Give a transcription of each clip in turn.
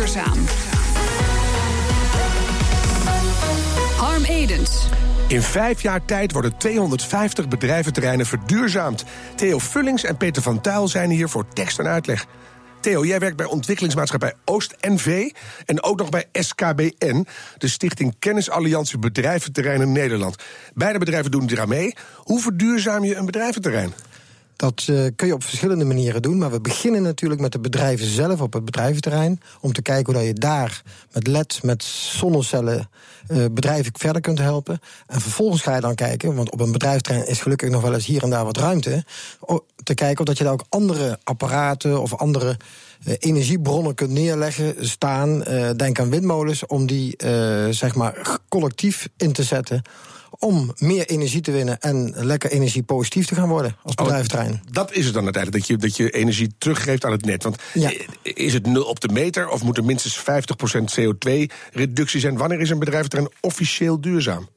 duurzaam. Harm Edens. In vijf jaar tijd worden 250 bedrijventerreinen verduurzaamd. Theo Vullings en Peter van Tuil zijn hier voor tekst en uitleg. Theo, jij werkt bij ontwikkelingsmaatschappij Oost-NV en ook nog bij SKBN, de Stichting Kennisalliantie Bedrijventerreinen Nederland. Beide bedrijven doen eraan mee. Hoe verduurzaam je een bedrijventerrein? Dat uh, kun je op verschillende manieren doen. Maar we beginnen natuurlijk met de bedrijven zelf op het bedrijventerrein. Om te kijken hoe je daar met LED, met zonnecellen uh, bedrijven verder kunt helpen. En vervolgens ga je dan kijken, want op een bedrijventerrein is gelukkig nog wel eens hier en daar wat ruimte. Te kijken of dat je daar ook andere apparaten of andere uh, energiebronnen kunt neerleggen, staan. denk aan windmolens, om die zeg maar collectief in te zetten om meer energie te winnen en lekker energie positief te gaan worden als oh, bedrijventerrein. dat is het dan uiteindelijk, dat je, dat je energie teruggeeft aan het net. Want is het nul op de meter of moet er minstens 50% CO2-reductie zijn? Wanneer is een bedrijventerrein officieel duurzaam?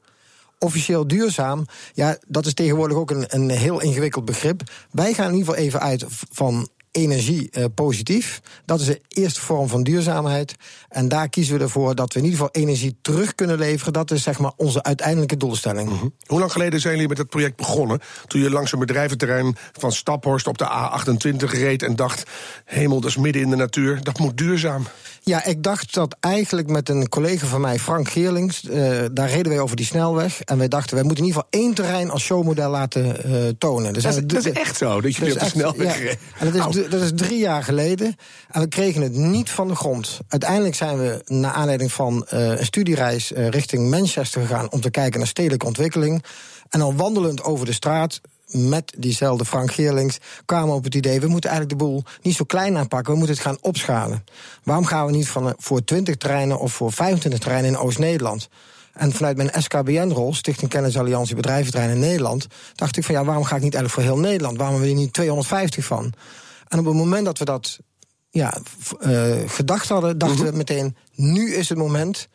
Officieel duurzaam, ja, dat is tegenwoordig ook een, een heel ingewikkeld begrip. Wij gaan in ieder geval even uit van energie uh, positief. Dat is de eerste vorm van duurzaamheid. En daar kiezen we ervoor dat we in ieder geval energie terug kunnen leveren. Dat is zeg maar onze uiteindelijke doelstelling. Mhm. Hoe lang geleden zijn jullie met het project begonnen? Toen je langs een bedrijventerrein van Staphorst op de A28 reed en dacht: hemel, dat is midden in de natuur, dat moet duurzaam. Ja, ik dacht dat eigenlijk met een collega van mij, Frank Geerlings, uh, daar reden wij over die snelweg. En wij dachten, wij moeten in ieder geval één terrein als showmodel laten uh, tonen. Dus dat, is, dat is echt zo, dat je op de snelweg ja, En dat is, dat is drie jaar geleden. En we kregen het niet van de grond. Uiteindelijk zijn we, naar aanleiding van uh, een studiereis richting Manchester gegaan om te kijken naar stedelijke ontwikkeling. En al wandelend over de straat met diezelfde Frank Geerlings kwamen op het idee: we moeten eigenlijk de boel niet zo klein aanpakken, we moeten het gaan opschalen. Waarom gaan we niet van, eh, voor 20 treinen of voor 25 treinen in Oost-Nederland? En vanuit mijn SKBN-rol, Stichting Kennisalliantie Bedrijventreinen in Nederland, dacht ik van ja, waarom ga ik niet eigenlijk voor heel Nederland? Waarom hebben we er niet 250 van? En op het moment dat we dat ja, uh, gedacht hadden, dachten mhm. we meteen: nu is het moment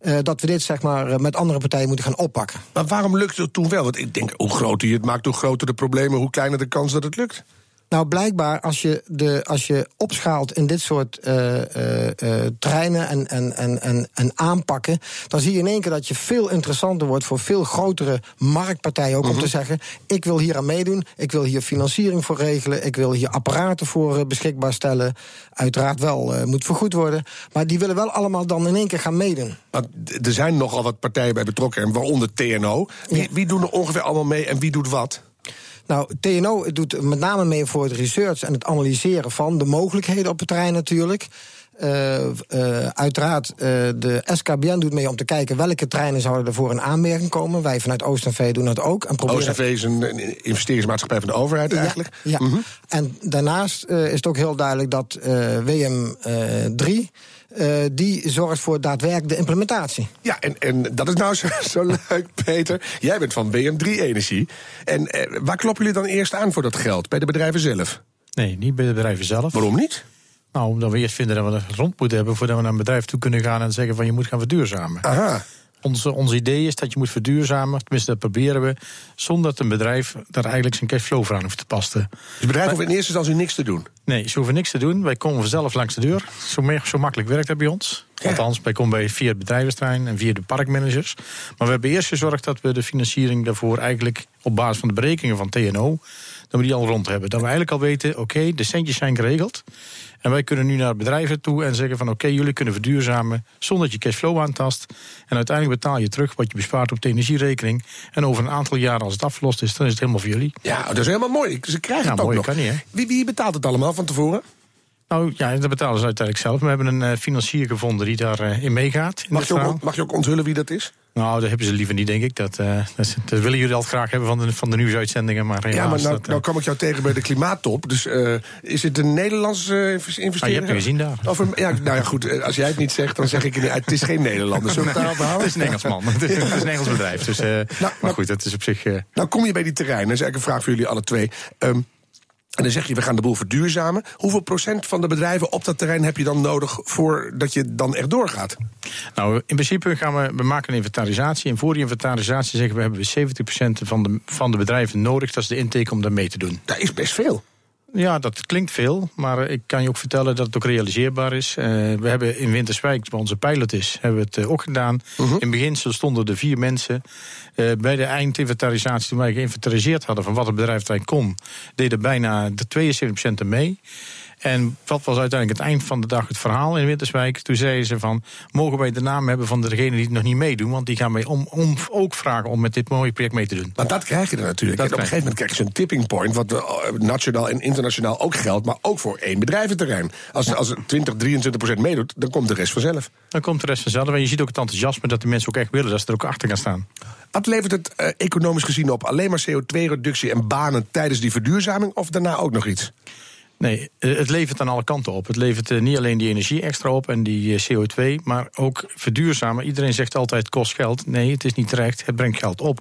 uh, dat we dit zeg maar, eh, met andere partijen moeten gaan oppakken. Maar waarom lukt het toen wel? Want ik denk, hoe groter je het maakt, hoe groter de problemen, hoe kleiner de kans dat het lukt. Nou, blijkbaar als je, de, als je opschaalt in dit soort uh, treinen en, en, en, en, en aanpakken, dan zie je in één keer dat je veel interessanter wordt voor veel grotere marktpartijen ook om te mhm. zeggen: ik wil hier aan meedoen, ik wil hier financiering voor regelen, ik wil hier apparaten voor beschikbaar stellen. Uiteraard wel moet vergoed worden, maar die willen wel allemaal dan in één keer gaan meedoen. Maar er zijn nogal wat partijen bij betrokken, en waaronder TNO. Wie, wie doen er ongeveer allemaal mee en wie doet wat? Nou, TNO doet met name mee voor het research en het analyseren van de mogelijkheden op het terrein natuurlijk. Uh, uh, uiteraard, uh, de SKBN doet mee om te kijken welke treinen zouden er voor een aanmerking komen. Wij vanuit OostNV doen dat ook. En proberen... OostNV is een investeringsmaatschappij van de overheid eigenlijk. Ja, mm -hmm. en daarnaast is het ook heel duidelijk dat WM3 uh, die zorgt voor daadwerkelijk de implementatie. Ja, en, en dat is nou zo, zo leuk, Peter. Jij bent van BM3 Energie. En uh, waar kloppen jullie dan eerst aan voor dat geld? Bij de bedrijven zelf? Nee, niet bij de bedrijven zelf. Waarom niet? Nou, omdat we eerst vinden dat we er rond moeten hebben voordat we naar een bedrijf toe kunnen gaan en zeggen van je moet gaan verduurzamen. Aha. Onze, ons idee is dat je moet verduurzamen, tenminste dat proberen we, zonder dat een bedrijf daar eigenlijk zijn cashflow voor aan hoeft te passen. Dus het bedrijf hoeft in eerste instantie niks te doen? Nee, ze hoeven niks te doen. Wij komen vanzelf langs de deur. Zo, zo makkelijk werkt dat bij ons. Ja. Althans, wij komen bij via het bedrijvenstrein en via de parkmanagers. Maar we hebben eerst gezorgd dat we de financiering daarvoor eigenlijk op basis van de berekeningen van TNO, dat we die al rond hebben. Dat we eigenlijk al weten, oké, de centjes zijn geregeld. En wij kunnen nu naar bedrijven toe en zeggen van oké, jullie kunnen verduurzamen zonder dat je cashflow aantast. En uiteindelijk betaal je terug wat je bespaart op de energierekening. En over een aantal jaren als het afgelost is, dan is het helemaal voor jullie. Ja, dat is helemaal mooi. Ze krijgen ja, het ook mooi, nog. Kan niet, hè? Wie, wie betaalt het allemaal van tevoren? Nou ja, dat betalen ze uiteindelijk zelf. We hebben een uh, financier gevonden die daarin uh, meegaat. Mag, je ook, mag je ook onthullen wie dat is? Nou, dat hebben ze liever niet, denk ik. Dat, uh, dat, dat, willen jullie altijd graag hebben van de, van de nieuwsuitzendingen. Maar ja, maar nou, nou kwam ik jou tegen bij de klimaattop. Dus is het een Nederlandse investering? Ah, je hebt hem gezien daar. Of een, ja, nou ja, goed. Als jij het niet zegt, dan zeg ik het Het is geen Nederlander. Zullen we het Het is een Engelsman. het, is, een Engels bedrijf. Dus, nou, maar nou, goed, dat is op zich... Nou, kom je bij die terreinen. Dat is eigenlijk een vraag voor jullie alle twee. Um, en dan zeg je, we gaan de boel verduurzamen. Hoeveel procent van de bedrijven op dat terrein heb je dan nodig voordat je dan echt doorgaat? Nou, in principe gaan we, we maken een inventarisatie. En voor die inventarisatie zeggen we, hebben we 70% van de, van de bedrijven nodig. Dat is de intake om daar mee te doen. Dat is best veel. Ja, dat klinkt veel, maar ik kan je ook vertellen dat het ook realiseerbaar is. Uh, we hebben in Winterswijk, waar onze pilot is, hebben we het uh, ook gedaan. Uh -huh. In beginsel stonden er vier mensen. Uh, bij de eindinventarisatie, toen wij geïnventariseerd hadden van wat het bedrijf kon, deden bijna de 72% er mee. En wat was uiteindelijk het eind van de dag het verhaal in Winterswijk? Toen zeiden ze van, mogen wij de naam hebben van degene die het nog niet meedoen? Want die gaan wij om, om, ook vragen om met dit mooie project mee te doen. Want dat krijg je er natuurlijk. en op een gegeven moment krijg je zo'n tipping point... wat uh, nationaal en internationaal ook geldt... maar ook voor één bedrijventerrein. Als, ja. als 20, 23 procent meedoet, dan komt de rest vanzelf. Dan komt de rest vanzelf. En je ziet ook het enthousiasme dat de mensen ook echt willen... dat ze er ook achter gaan staan. Wat levert het uh, economisch gezien op? Alleen maar CO2-reductie en banen tijdens die verduurzaming... of daarna ook nog iets? Nee, eh, het levert aan alle kanten op. Het levert eh, niet alleen die energie extra op en die eh, CO2, maar ook verduurzamen. Iedereen zegt altijd kost geld. Nee, het is niet terecht, het brengt geld op.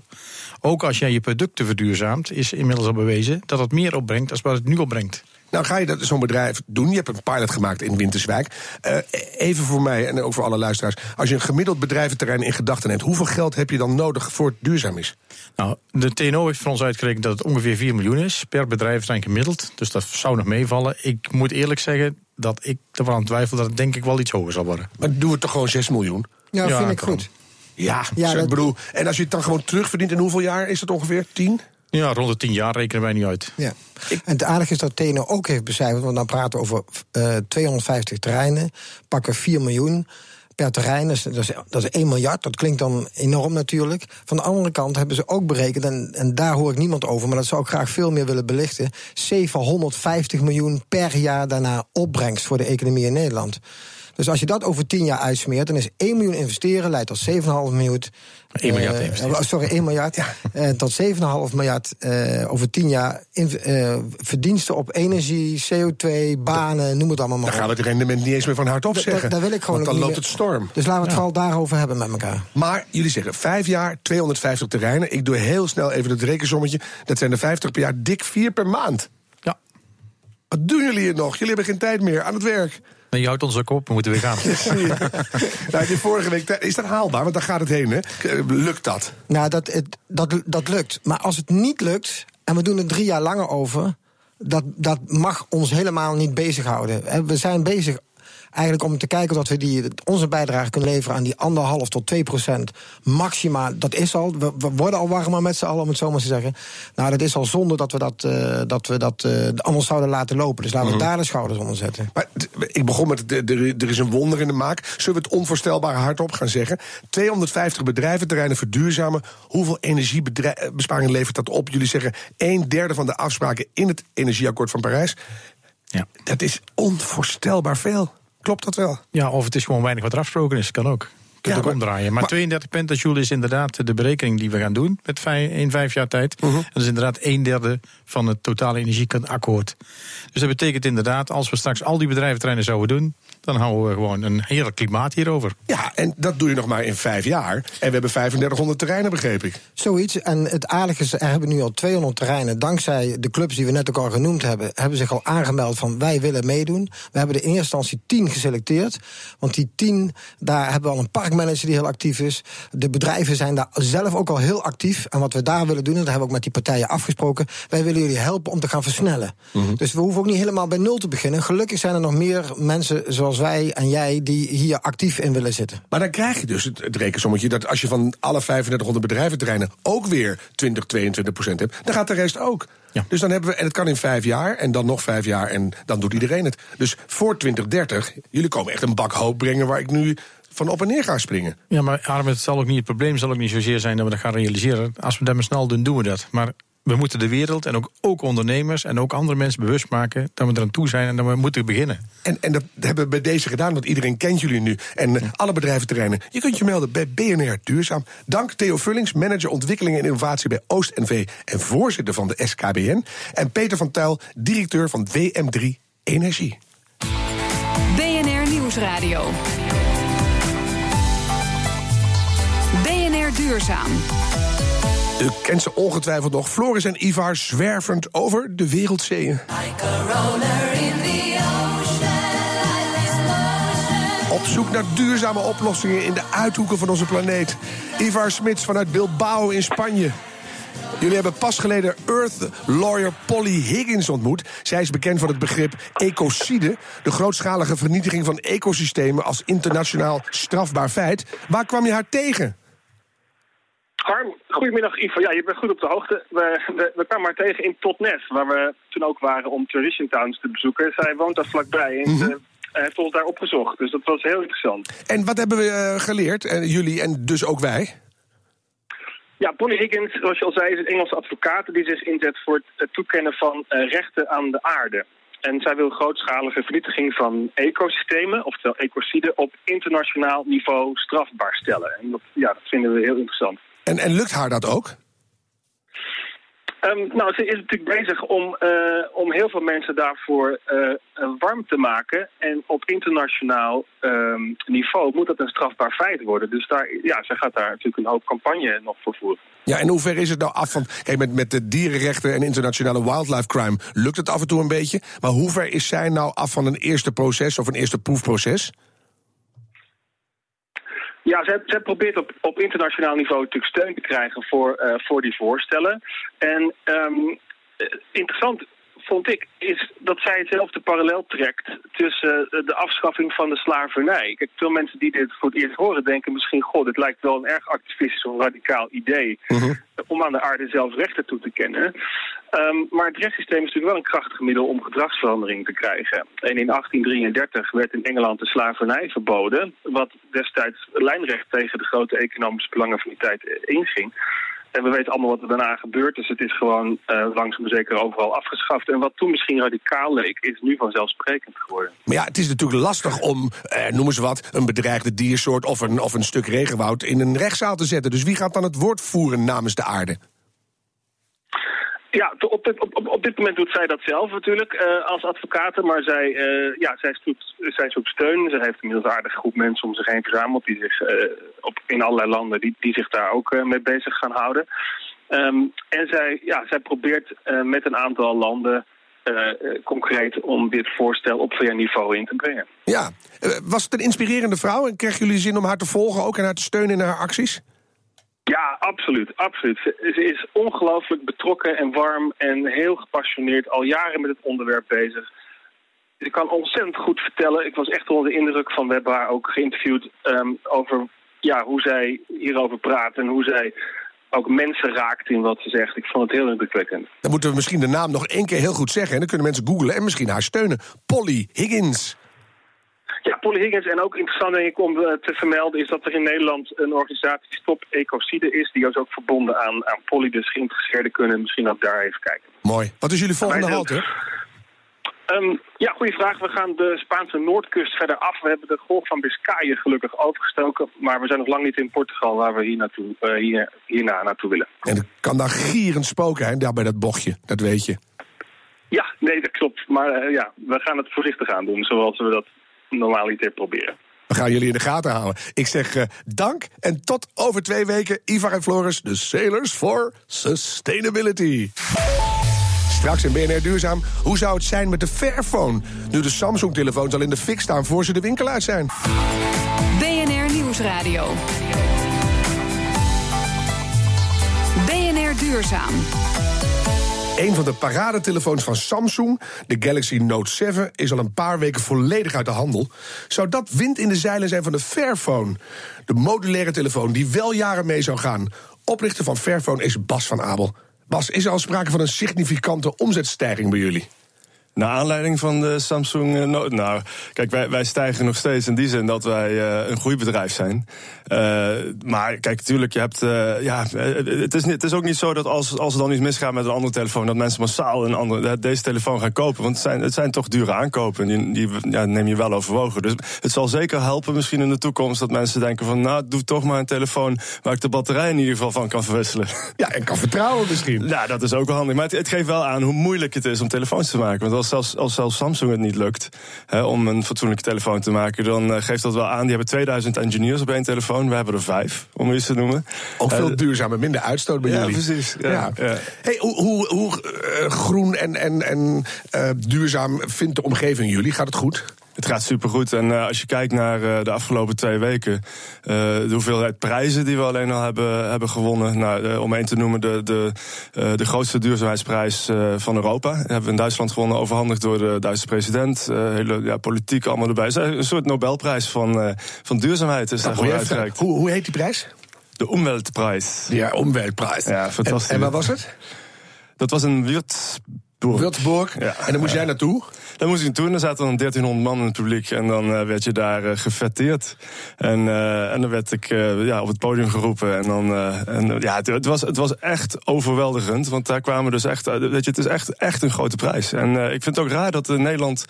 Ook als jij je producten verduurzaamt, is inmiddels al bewezen dat het meer opbrengt dan wat het nu opbrengt. Nou, ga je dat zo'n bedrijf doen? Je hebt een pilot gemaakt in Winterswijk. Uh, even voor mij en ook voor alle luisteraars. Als je een gemiddeld bedrijventerrein in gedachten neemt, hoeveel geld heb je dan nodig voor het duurzaam is? Nou, de TNO heeft voor ons uitgerekend dat het ongeveer 4 miljoen is per bedrijventerrein gemiddeld. Dus dat zou nog meevallen. Ik moet eerlijk zeggen dat ik ervan aan twijfel dat het denk ik wel iets hoger zal worden. Maar doen we toch gewoon 6 miljoen? Ja, ja vind ik goed. Ja, ja dat... bedoel, en als je het dan gewoon terugverdient in hoeveel jaar is dat ongeveer? 10? Ja, rond de tien jaar rekenen wij niet uit. Ja. En het aardige is dat Teno ook heeft becijferd, want dan praten we over uh, 250 terreinen, pakken 4 miljoen per terrein. Dat is, dat is 1 miljard. Dat klinkt dan enorm natuurlijk. Van de andere kant hebben ze ook berekend, en, en daar hoor ik niemand over, maar dat zou ik graag veel meer willen belichten. 750 miljoen per jaar daarna opbrengst voor de economie in Nederland. Dus als je dat over 10 jaar uitsmeert, dan is 1 miljoen investeren leidt tot 7,5 miljoen. 1 miljard uh, investeren. Sorry, 1 miljard. Ja. Uh, tot 7,5 miljard uh, over 10 jaar verdiensten op energie, CO2, banen, noem het allemaal maar. Dan gaan we het rendement niet eens meer van hardop zeggen. Daar wil ik gewoon Want dan loopt het storm. Dus laten we het vooral daarover hebben met elkaar. Maar jullie zeggen 5 jaar, 250 terreinen. Ik doe heel snel even het rekensommetje. Dat zijn er 50 per jaar, dik 4 per maand. Ja. Wat doen jullie hier nog? Jullie hebben geen tijd meer aan het werk. Nee, je houdt ons ook op, we moeten weer gaan. nou, die vorige week, is dat haalbaar? Want daar gaat het heen, hè? Lukt dat? Nou, dat, het, dat, dat lukt. Maar als het niet lukt, en we doen er drie jaar langer over... dat, dat mag ons helemaal niet bezighouden. We zijn bezig eigenlijk om te kijken dat we die, onze bijdrage kunnen leveren aan die anderhalf tot 2 procent maximaal. Dat is al, we, we worden al warmer met z'n allen, om het zo maar te zeggen. Nou, dat is al zonde dat we dat, uh, dat, we dat uh, anders zouden laten lopen. Dus laten we mm -hmm. daar de schouders onder zetten. Maar ik begon met, er is een wonder in de maak. Zullen we het onvoorstelbare hardop gaan zeggen? 250 bedrijventerreinen verduurzamen. Hoeveel energiebesparing levert dat op? Jullie zeggen een derde van de afspraken in het energieakkoord van Parijs. Ja. Dat is onvoorstelbaar veel. Klopt dat wel? Ja, of het is gewoon weinig wat er afgesproken is. Kan ook. Kunt ja, ook maar, omdraaien. Maar, maar 32 pentajoule is inderdaad de berekening die we gaan doen met vijf, in vijf jaar tijd. Uh -huh. Dat is inderdaad een derde van het totale energieakkoord. Dus dat betekent inderdaad, als we straks al die bedrijventerreinen zouden doen, dan houden we gewoon een heerlijk klimaat hierover. Ja, en dat doe je nog maar in vijf jaar. En we hebben 3500 terreinen, begreep ik. Zoiets. En het aardige is, er hebben nu al 200 terreinen. Dankzij de clubs die we net ook al genoemd hebben, hebben zich al aangemeld van wij willen meedoen. We hebben er in eerste instantie 10 geselecteerd. Want die 10, daar hebben we al een parkmanager die heel actief is. De bedrijven zijn daar zelf ook al heel actief. En wat we daar willen doen, en dat hebben we ook met die partijen afgesproken. Wij willen jullie helpen om te gaan versnellen. Mm -hmm. Dus we hoeven ook niet helemaal bij nul te beginnen. Gelukkig zijn er nog meer mensen zoals wij en jij die hier actief in willen zitten. Maar dan krijg je dus het, het rekensommetje dat als je van alle 3500 bedrijventerreinen ook weer 20, 22 procent hebt, dan gaat de rest ook. Ja. Dus dan hebben we, en het kan in vijf jaar, en dan nog vijf jaar, en dan doet iedereen het. Dus voor 2030, jullie komen echt een bak hoop brengen waar ik nu van op en neer ga springen. Ja, maar Armin, het zal ook niet het probleem zal ook niet zozeer zijn dat we dat gaan realiseren. Als we dat maar snel doen, doen we dat. Maar we moeten de wereld en ook, ook ondernemers en ook andere mensen bewust maken dat we eraan toe zijn en dat we moeten beginnen. En, en dat hebben we bij deze gedaan, want iedereen kent jullie nu. En ja. alle bedrijventerreinen. Je kunt je melden bij BNR Duurzaam. Dank Theo Vullings, manager ontwikkeling en innovatie bij Oost-NV en voorzitter van de SKBN. En Peter van Tuil, directeur van WM3 Energie. BNR Nieuwsradio. BNR Duurzaam. U kent ze ongetwijfeld nog. Floris en Ivar zwervend over de wereldzeeën. Op zoek naar duurzame oplossingen in de uithoeken van onze planeet. Ivar Smits vanuit Bilbao in Spanje. Jullie hebben pas geleden Earth lawyer Polly Higgins ontmoet. Zij is bekend van het begrip ecocide, de grootschalige vernietiging van ecosystemen als internationaal strafbaar feit. Waar kwam je haar tegen? Goedemiddag Ivo. Ja, je bent goed op de hoogte. We, we, we kwamen haar tegen in Totnes, waar we toen ook waren om Tradition Towns te bezoeken. Zij woont daar vlakbij en ze heeft ons daar opgezocht. Dus dat was heel interessant. En wat hebben we eh, geleerd, en jullie en dus ook wij? Ja, Polly Higgins, zoals je al zei, is een Engelse advocaat die zich inzet voor het toekennen van eh, rechten aan de aarde. En zij wil grootschalige vernietiging van ecosystemen, oftewel ecocide, op internationaal niveau strafbaar stellen. En dat, ja, dat vinden we heel interessant. En, en lukt haar dat ook? Ehm, nou, ze is natuurlijk bezig om, eh, om heel veel mensen daarvoor eh, eh, warm te maken. En op internationaal ehm, niveau moet dat een strafbaar feit worden. Dus daar, ja, ze gaat daar natuurlijk een hoop campagne nog voor voeren. Ja, en hoe ver is het nou af van... Kijk, met, met de dierenrechten en internationale wildlife crime lukt het af en toe een beetje. Maar hoe ver is zij nou af van een eerste proces of een eerste proefproces? Ja, zij, zij probeert op, op internationaal niveau natuurlijk steun te krijgen voor, uh, voor die voorstellen. En um, interessant vond ik, is dat zij hetzelfde parallel trekt tussen de afschaffing van de slavernij. Kijk, veel mensen die dit voor het eerst horen denken misschien, god, dit lijkt wel een erg activistisch of radicaal idee uh -huh. om aan de aarde zelf rechten toe te kennen. Um, maar het rechtssysteem is natuurlijk wel een krachtig middel om gedragsverandering te krijgen. En in 1833 werd in Engeland de slavernij verboden, wat destijds lijnrecht tegen de grote economische belangen van die tijd inging. En we weten allemaal wat er daarna gebeurt. Dus het is gewoon uh, langzaam zeker overal afgeschaft. En wat toen misschien radicaal leek, is nu vanzelfsprekend geworden. Maar ja, het is natuurlijk lastig om, eh, noem eens wat, een bedreigde diersoort of een, of een stuk regenwoud in een rechtszaal te zetten. Dus wie gaat dan het woord voeren namens de aarde? Ja, op dit, op, op dit moment doet zij dat zelf natuurlijk uh, als advocate, maar zij, uh, ja, zij, zoekt, zij zoekt steun. Ze heeft inmiddels een aardige groep mensen om zich heen verzameld die zich uh, op, in allerlei landen die, die zich daar ook mee bezig gaan houden. Um, en zij, ja, zij probeert met een aantal landen concreet om dit voorstel op VN-niveau in te brengen. Ja, was het een inspirerende vrouw en kregen jullie zin om haar te volgen ook en haar te steunen in haar acties? Ja, absoluut, absoluut. Ze, is ongelooflijk betrokken en warm en heel gepassioneerd, al jaren met het onderwerp bezig. Ze kan ontzettend goed vertellen. Ik was echt onder de indruk van, we hebben haar ook geïnterviewd um, over ja, hoe zij hierover praat en hoe zij ook mensen raakt in wat ze zegt. Ik vond het heel indrukwekkend. Dan moeten we misschien de naam nog één keer heel goed zeggen. En dan kunnen mensen googlen en misschien haar steunen. Polly Higgins. Ja, Polly Higgins. En ook interessant denk ik om te vermelden is dat er in Nederland een organisatie Stop Ecocide is. Die is ook verbonden aan, aan Polly. Dus geïnteresseerden kunnen misschien ook daar even kijken. Mooi. Wat is jullie volgende halte? Um, ja, goede vraag. We gaan de Spaanse noordkust verder af. We hebben de golf van Biscayen gelukkig overgestoken. Maar we zijn nog lang niet in Portugal waar we hier naartoe, uh, hier, hierna naartoe willen. En het kan daar gierend spoken, hè, daar bij dat bochtje. Dat weet je. Ja, nee, dat klopt. Maar uh, ja, we gaan het voorzichtig aan doen, zoals we dat normaliter proberen. We gaan jullie in de gaten houden. Ik zeg uh, dank en tot over twee weken. Ivar en Floris, de Sailors for Sustainability. Straks in BNR Duurzaam, hoe zou het zijn met de Fairphone? Nu de Samsung-telefoons al in de fik staan voor ze de winkel uit zijn. BNR Nieuwsradio. BNR Duurzaam. Een van de paradetelefoons van Samsung, de Galaxy Note 7, is al een paar weken volledig uit de handel. Zou dat wind in de zeilen zijn van de Fairphone? De modulaire telefoon die wel jaren mee zou gaan. Oprichter van Fairphone is Bas van Abel. Bas, is er al sprake van een significante omzetstijging bij jullie? Naar aanleiding van de Samsung Note. Nou, kijk, wij, wij stijgen nog steeds in die zin dat wij uh, een groeibedrijf zijn. Uh, maar kijk, natuurlijk, je hebt. Uh, ja, het is, niet, het is ook niet zo dat als, als er dan iets misgaat met een andere telefoon, dat mensen massaal een andere, deze telefoon gaan kopen. Want het zijn, het zijn toch dure aankopen. En die, die ja, neem je wel overwogen. Dus het zal zeker helpen, misschien in de toekomst, dat mensen denken van. Nou, doe toch maar een telefoon waar ik de batterij in ieder geval van kan verwisselen. Ja, en kan vertrouwen misschien. Ja, dat is ook wel handig. Maar het, het geeft wel aan hoe moeilijk het is om telefoons te maken. Want als zelfs, als zelfs Samsung het niet lukt hè, om een fatsoenlijke telefoon te maken, dan uh, geeft dat wel aan. Die hebben 2000 engineers op één telefoon. We hebben er vijf, om eens te noemen. Ook veel uh, duurzamer, minder uitstoot bij ja, jullie. Precies, ja, ja. ja. Hey, hoe hoe, hoe uh, groen en, en, en duurzaam vindt de omgeving jullie? Gaat het goed? Het gaat supergoed. En uh, als je kijkt naar uh, de afgelopen twee weken, uh, de hoeveelheid prijzen die we alleen al hebben, hebben gewonnen. Nou, om één te noemen, de, de, de grootste duurzaamheidsprijs van Europa. hebben we in Duitsland gewonnen, overhandigd door de Duitse president. hele ja, politiek allemaal erbij. Het is een soort Nobelprijs van, van duurzaamheid is daar gewoon uitgereikt. Hoe, hoe heet die prijs? De Umweltprijs. Ja, Umweltprijs. Ja, fantastisch. En, en waar was het? Dat was in Würzburg. Würzburg. Ja. En dan moest jij naartoe? Dan moest ik toen, er zaten dan 1300 man in het publiek. En dan uh, werd je daar uh, gefetteerd. En, uh, en dan werd ik ja, op het podium geroepen. En dan, en, ja, het, het, was, het was echt overweldigend. Want daar kwamen dus echt, weet je, het is echt, echt een grote prijs. En ik vind het ook raar dat Nederland,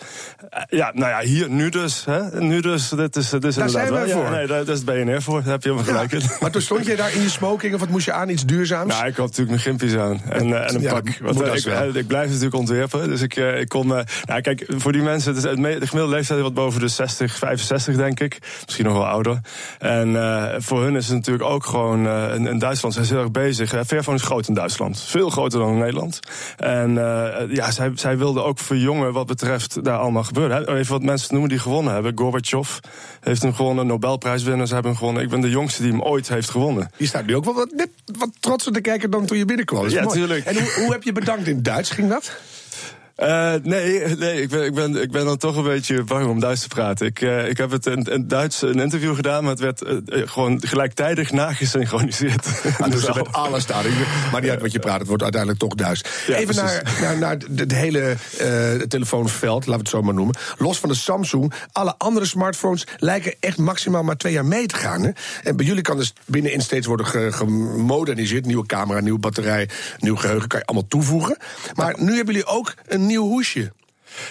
ja, nou ja, hier, nu dus, hè, nu dus, dit is, dit is daar inderdaad zijn we wel, voor. Ja, nee, daar, daar is BNR voor, daar heb je helemaal gelijk ja, Maar toen stond je daar in je smoking of wat moest je aan, iets duurzaams? Nou, ik had natuurlijk mijn gimpies aan en, en een pak. Want, dat ik, wel. ik blijf natuurlijk ontwerpen, dus ik, ik kon, nou kijk, voor die mensen, het is het me- de gemiddelde leeftijd is wat boven de 60, 65 denk ik. Misschien nog wel ouder. En uh, voor hun is het natuurlijk ook gewoon, in, in, Duitsland zijn ze heel erg bezig. Fairphone is groot in Duitsland. Veel groter dan in Nederland. En ja, zij, zij wilden ook verjongen wat betreft daar allemaal gebeuren. Even wat mensen noemen die gewonnen hebben. Gorbachev heeft hem gewonnen, Nobelprijswinnaars hebben hem gewonnen. Ik ben de jongste die hem ooit heeft gewonnen. Je staat nu ook wel wat, net wat trotser te kijken dan toen je binnenkwam. Ja, mooi. tuurlijk. En hoe, hoe heb je bedankt in Duits? Ging dat? out. Uh, nee, nee ik, ben, ik, ben, ik ben dan toch een beetje bang om Duits te praten. Ik, uh, ik heb het in, in Duits een interview gedaan, maar het werd uh, gewoon gelijktijdig nagesynchroniseerd. Ah, dus Dus met alles daar. Maar niet uit wat je praat, het wordt uiteindelijk toch Duits. Ja, Even precies. naar, naar, het hele eh, telefoonveld, laten we het zo maar noemen. Los van de Samsung, alle andere smartphones lijken echt maximaal maar twee jaar mee te gaan. Hè? En bij jullie kan dus binnenin steeds worden ge- gemoderniseerd. Nieuwe camera, nieuwe batterij, nieuw geheugen, kan je allemaal toevoegen. Maar nu hebben jullie ook een nieuw hoesje.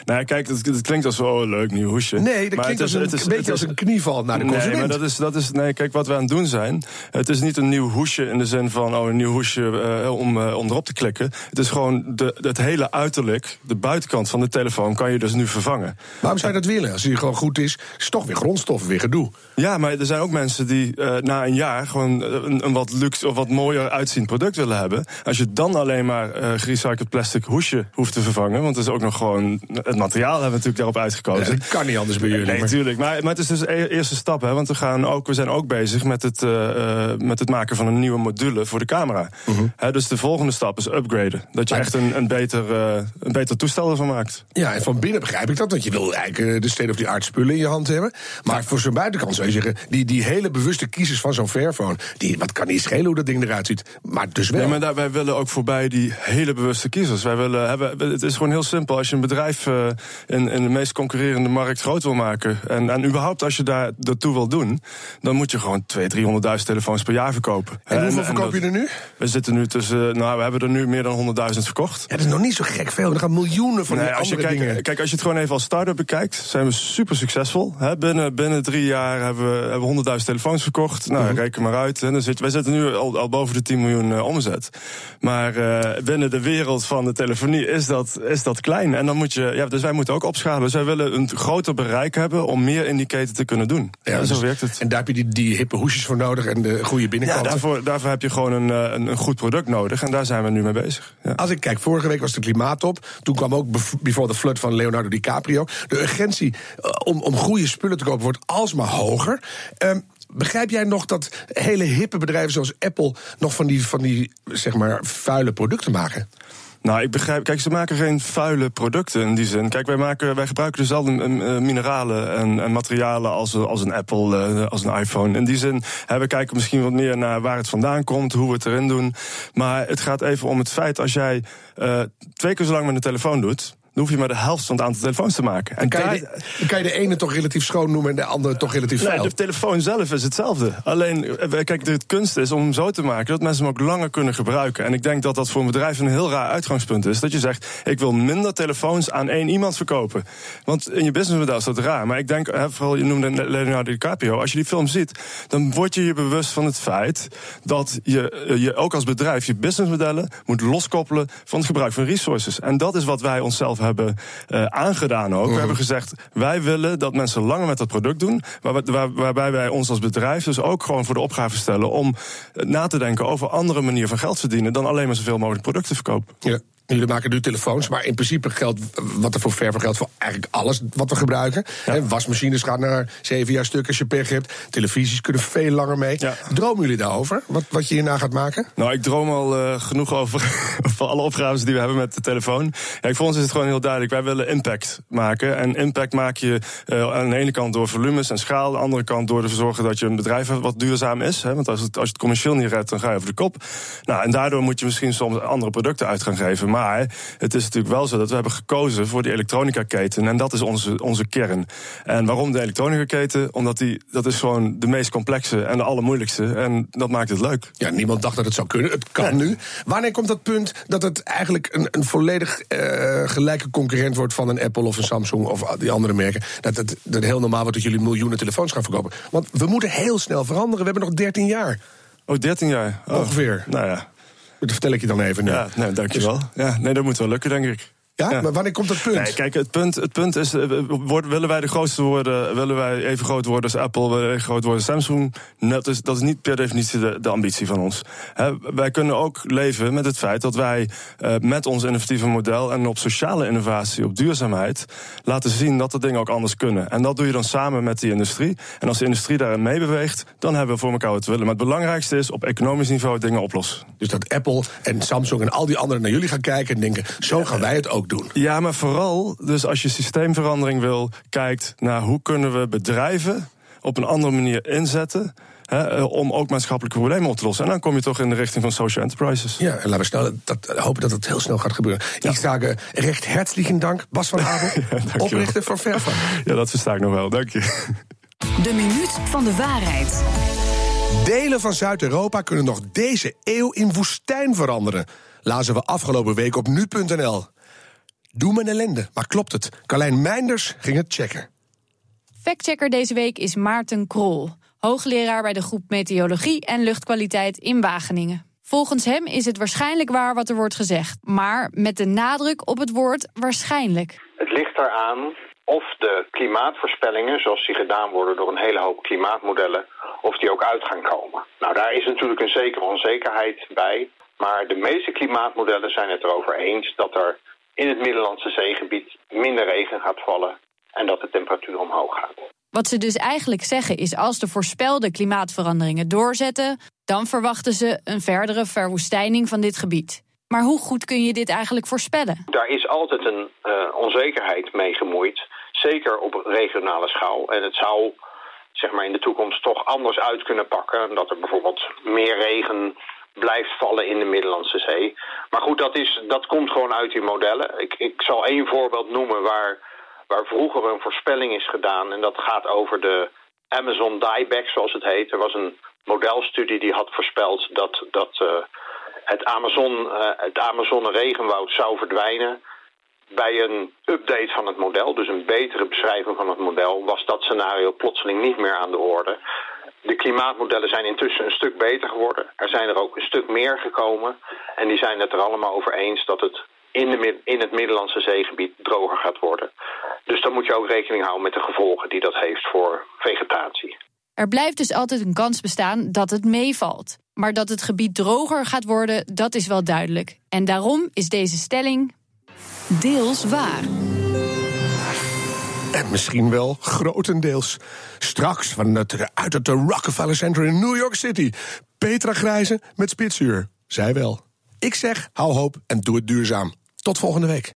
Nou, kijk, het, het klinkt als oh, leuk nieuw hoesje. Nee, dat Maar klinkt het is- als een, het is- beetje het als een knieval naar de Nee, consument. maar dat is, dat is. Nee, kijk, wat we aan het doen zijn. Het is niet een nieuw hoesje in de zin van. Oh, een nieuw hoesje eh, om, eh, om erop te klikken. Het is gewoon de, het hele uiterlijk, de buitenkant van de telefoon, kan je dus nu vervangen. Waarom zou je dat willen? Als die gewoon goed is, is het toch weer grondstoffen, weer gedoe. Ja, maar er zijn ook mensen die eh, na een jaar gewoon een, een wat luxe of wat mooier uitziend product willen hebben. Als je dan alleen maar gerecycled plastic hoesje hoeft te vervangen, want het is ook nog gewoon het materiaal hebben we natuurlijk daarop uitgekozen. Ja, dat kan niet anders bij jullie. Nee, natuurlijk. Maar, maar het is dus de eerste stap. Hè, want we, gaan ook, we zijn ook bezig met het, eh, met het maken van een nieuwe module voor de camera. Hè, dus de volgende stap is upgraden. Dat je echt een, een, beter, eh, een beter toestel ervan maakt. Ja, en van binnen begrijp ik dat, want je wil eigenlijk eh, de state of the art spullen in je hand hebben. Maar voor zo'n buitenkant zou je zeggen, die, die hele bewuste kiezers van zo'n Fairphone, die, wat kan niet schelen hoe dat ding eruit ziet. Maar dus wel. Nee, maar daar, wij willen ook voorbij die hele bewuste kiezers. Wij willen hebben, het is gewoon heel simpel. Als je een bedrijf eh, in, in de meest concurrerende markt groot wil maken. En, en überhaupt als je daar daartoe wil doen. dan moet je gewoon 200.000, 300.000 telefoons per jaar verkopen. en hoeveel dat- verkoop je er nu? We zitten nu tussen. Nou, we hebben er nu meer dan 100.000 verkocht. Ja, dat is nog niet zo gek veel. Er gaan miljoenen van Nee, die als je andere kijkt, dingen. kijk, als je het gewoon even als start-up bekijkt, zijn we super succesvol. Binnen, binnen drie jaar hebben we, hebben we 100.000 telefoons verkocht. Nou, Mhm. reken maar uit. Hè? Dan zit, wij zitten nu al, al boven de 10 miljoen eh, omzet. Maar eh, binnen de wereld van de telefonie is dat, is dat klein. En dan moet je, ja, dus wij moeten ook opschalen. Dus wij willen een groter bereik hebben om meer in die keten te kunnen doen. Ja, zo dus- werkt het. En daar heb je die, die hippe hoesjes voor nodig en de goede Ja, binnenkant. daarvoor, daarvoor heb je gewoon een, eh, een, een goed product nodig. En daar zijn we nu mee bezig. Ja. Als ik kijk, vorige week was de klimaattop. Toen kwam ook Before the Flood van Leonardo DiCaprio. De urgentie eh, om, om goede spullen te kopen wordt alsmaar hoger. Ehm, begrijp jij nog dat hele hippe bedrijven zoals Apple... nog van die, van die zeg maar, vuile producten maken? Nou, ik begrijp. Kijk, ze maken geen vuile producten in die zin. Kijk, wij, maken, wij gebruiken dezelfde eh, mineralen en, en materialen als, als een Apple, eh, als een iPhone. In die zin, hè, we kijken misschien wat meer naar waar het vandaan komt, hoe we het erin doen. Maar het gaat even om het feit, als jij eh, twee keer zo lang met een telefoon doet. Dan hoef je maar de helft van het aantal telefoons te maken. En Kan je, de, dan kan je de ene toch relatief schoon noemen en de andere toch relatief Nee, vuil? de telefoon zelf is hetzelfde. Alleen, eh, kijk, de kunst is om hem zo te maken dat mensen hem ook langer kunnen gebruiken. En ik denk dat dat voor een bedrijf een heel raar uitgangspunt is. Dat je zegt, ik wil minder telefoons aan één iemand verkopen. Want in je businessmodel is dat raar. Maar ik denk, vooral je noemde Leonardo DiCaprio. Als je die film ziet, dan word je je bewust van het feit dat je, eh, je ook als bedrijf je businessmodellen moet loskoppelen van het gebruik van resources. En dat is wat wij onszelf hebben eh, aangedaan ook. We hebben gezegd, wij willen dat mensen langer met dat product doen. Waar, waar- waarbij wij ons als bedrijf dus ook gewoon voor de opgave stellen om eh, na te denken over andere manieren van geld verdienen dan alleen maar zoveel mogelijk producten verkopen. Ja. Jullie maken nu telefoons, maar in principe geldt wat er voor verven geldt voor eigenlijk alles wat we gebruiken. Ja. wasmachines gaan naar zeven jaar stuk als je pech hebt. Televisies kunnen veel langer mee. Dromen jullie daarover? Wat, wat je hierna gaat maken? Nou, ik droom al uh, genoeg over, over alle opgaves die we hebben met de telefoon. Ja, voor ons is het gewoon heel duidelijk. Wij willen impact maken. En impact maak je uh, aan de ene kant door volumes en schaal. Aan de andere kant door te zorgen dat je een bedrijf hebt wat duurzaam is. Hè, want als, het, als je het commercieel niet redt, dan ga je over de kop. Nou, en daardoor moet je misschien soms andere producten uit gaan geven. Maar het is natuurlijk wel zo dat we hebben gekozen voor die elektronica-keten. En dat is onze, onze kern. En waarom de elektronica-keten? Omdat die, dat is gewoon de meest complexe en de allermoeilijkste. En dat maakt het leuk. Ja, niemand dacht dat het zou kunnen. Het kan nu. Wanneer komt dat punt dat het eigenlijk een, een volledig uh, gelijke concurrent wordt van een Apple of een Samsung of die andere merken? Dat het dat heel normaal wordt dat jullie miljoenen telefoons gaan verkopen. Want we moeten heel snel veranderen. We hebben nog 13 jaar. Oh, 13 jaar? Oh. Ongeveer. Nou ja, dat vertel ik je dan even nu. Ja, nee, dankjewel. Dus- ja, nee, dat moet wel lukken, denk ik. Ja? Maar wanneer komt dat punt? Nee, kijk, het punt, het punt is, uh, willen wij de grootste worden, willen wij even groot worden als Apple, willen wij even groot worden als Samsung? Dat is, dat is niet per definitie de, de ambitie van ons. wij kunnen ook leven met het feit dat wij uh, met ons innovatieve model en op sociale innovatie, op duurzaamheid, laten zien dat de dingen ook anders kunnen. En dat doe je dan samen met die industrie. En als de industrie daarin meebeweegt, dan hebben we voor elkaar wat willen. Maar het belangrijkste is op economisch niveau dingen oplossen. Dus dat Apple en Samsung en al die anderen naar jullie gaan kijken en denken, zo gaan wij het ook doen. Ja, maar vooral, dus als je systeemverandering wil, kijkt naar hoe kunnen we bedrijven op een andere manier inzetten. om ook maatschappelijke problemen op te lossen. En dan kom je toch in de richting van social enterprises. Ja, en laten we snel, dat, hopen dat het heel snel gaat gebeuren. Ja. Ik sage recht hartelijk dank, Bas van Abel, ja, oprichter van Vervan. Ja, dat versta ik nog wel, dank je. De minuut van de waarheid. Delen van Zuid-Europa kunnen nog deze eeuw in woestijn veranderen. Lazen we afgelopen week op nu.nl. Doe me ellende, maar klopt het? Carlijn Meinders ging het checken. Factchecker deze week is Maarten Krol, hoogleraar bij de groep Meteorologie en Luchtkwaliteit in Wageningen. Volgens hem is het waarschijnlijk waar wat er wordt gezegd, maar met de nadruk op het woord waarschijnlijk. Het ligt eraan of de klimaatvoorspellingen, zoals die gedaan worden door een hele hoop klimaatmodellen, of die ook uit gaan komen. Nou, daar is natuurlijk een zekere onzekerheid bij, maar de meeste klimaatmodellen zijn het erover eens dat er in het Middellandse zeegebied minder regen gaat vallen en dat de temperatuur omhoog gaat. Wat ze dus eigenlijk zeggen is als de voorspelde klimaatveranderingen doorzetten, dan verwachten ze een verdere verwoestijning van dit gebied. Maar hoe goed kun je dit eigenlijk voorspellen? Daar is altijd een uh, onzekerheid mee gemoeid, zeker op regionale schaal. En het zou zeg maar, in de toekomst toch anders uit kunnen pakken. Dat er bijvoorbeeld meer regen blijft vallen in de Middellandse Zee. Maar goed, dat, is, dat komt gewoon uit die modellen. Ik, ik zal één voorbeeld noemen waar, waar vroeger een voorspelling is gedaan. En dat gaat over de Amazon dieback, zoals het heet. Er was een modelstudie die had voorspeld dat, dat uh, het, Amazon, uh, het Amazone regenwoud zou verdwijnen. Bij een update van het model, dus een betere beschrijving van het model, was dat scenario plotseling niet meer aan de orde. De klimaatmodellen zijn intussen een stuk beter geworden. Er zijn er ook een stuk meer gekomen. En die zijn het er allemaal over eens dat het in, de, in het Middellandse zeegebied droger gaat worden. Dus dan moet je ook rekening houden met de gevolgen die dat heeft voor vegetatie. Er blijft dus altijd een kans bestaan dat het meevalt. Maar dat het gebied droger gaat worden, dat is wel duidelijk. En daarom is deze stelling deels waar. En misschien wel grotendeels. Straks vanuit uit het Rockefeller Center in New York City. Petra Grijze met spitsuur. Zij wel. Ik zeg, hou hoop en doe het duurzaam. Tot volgende week.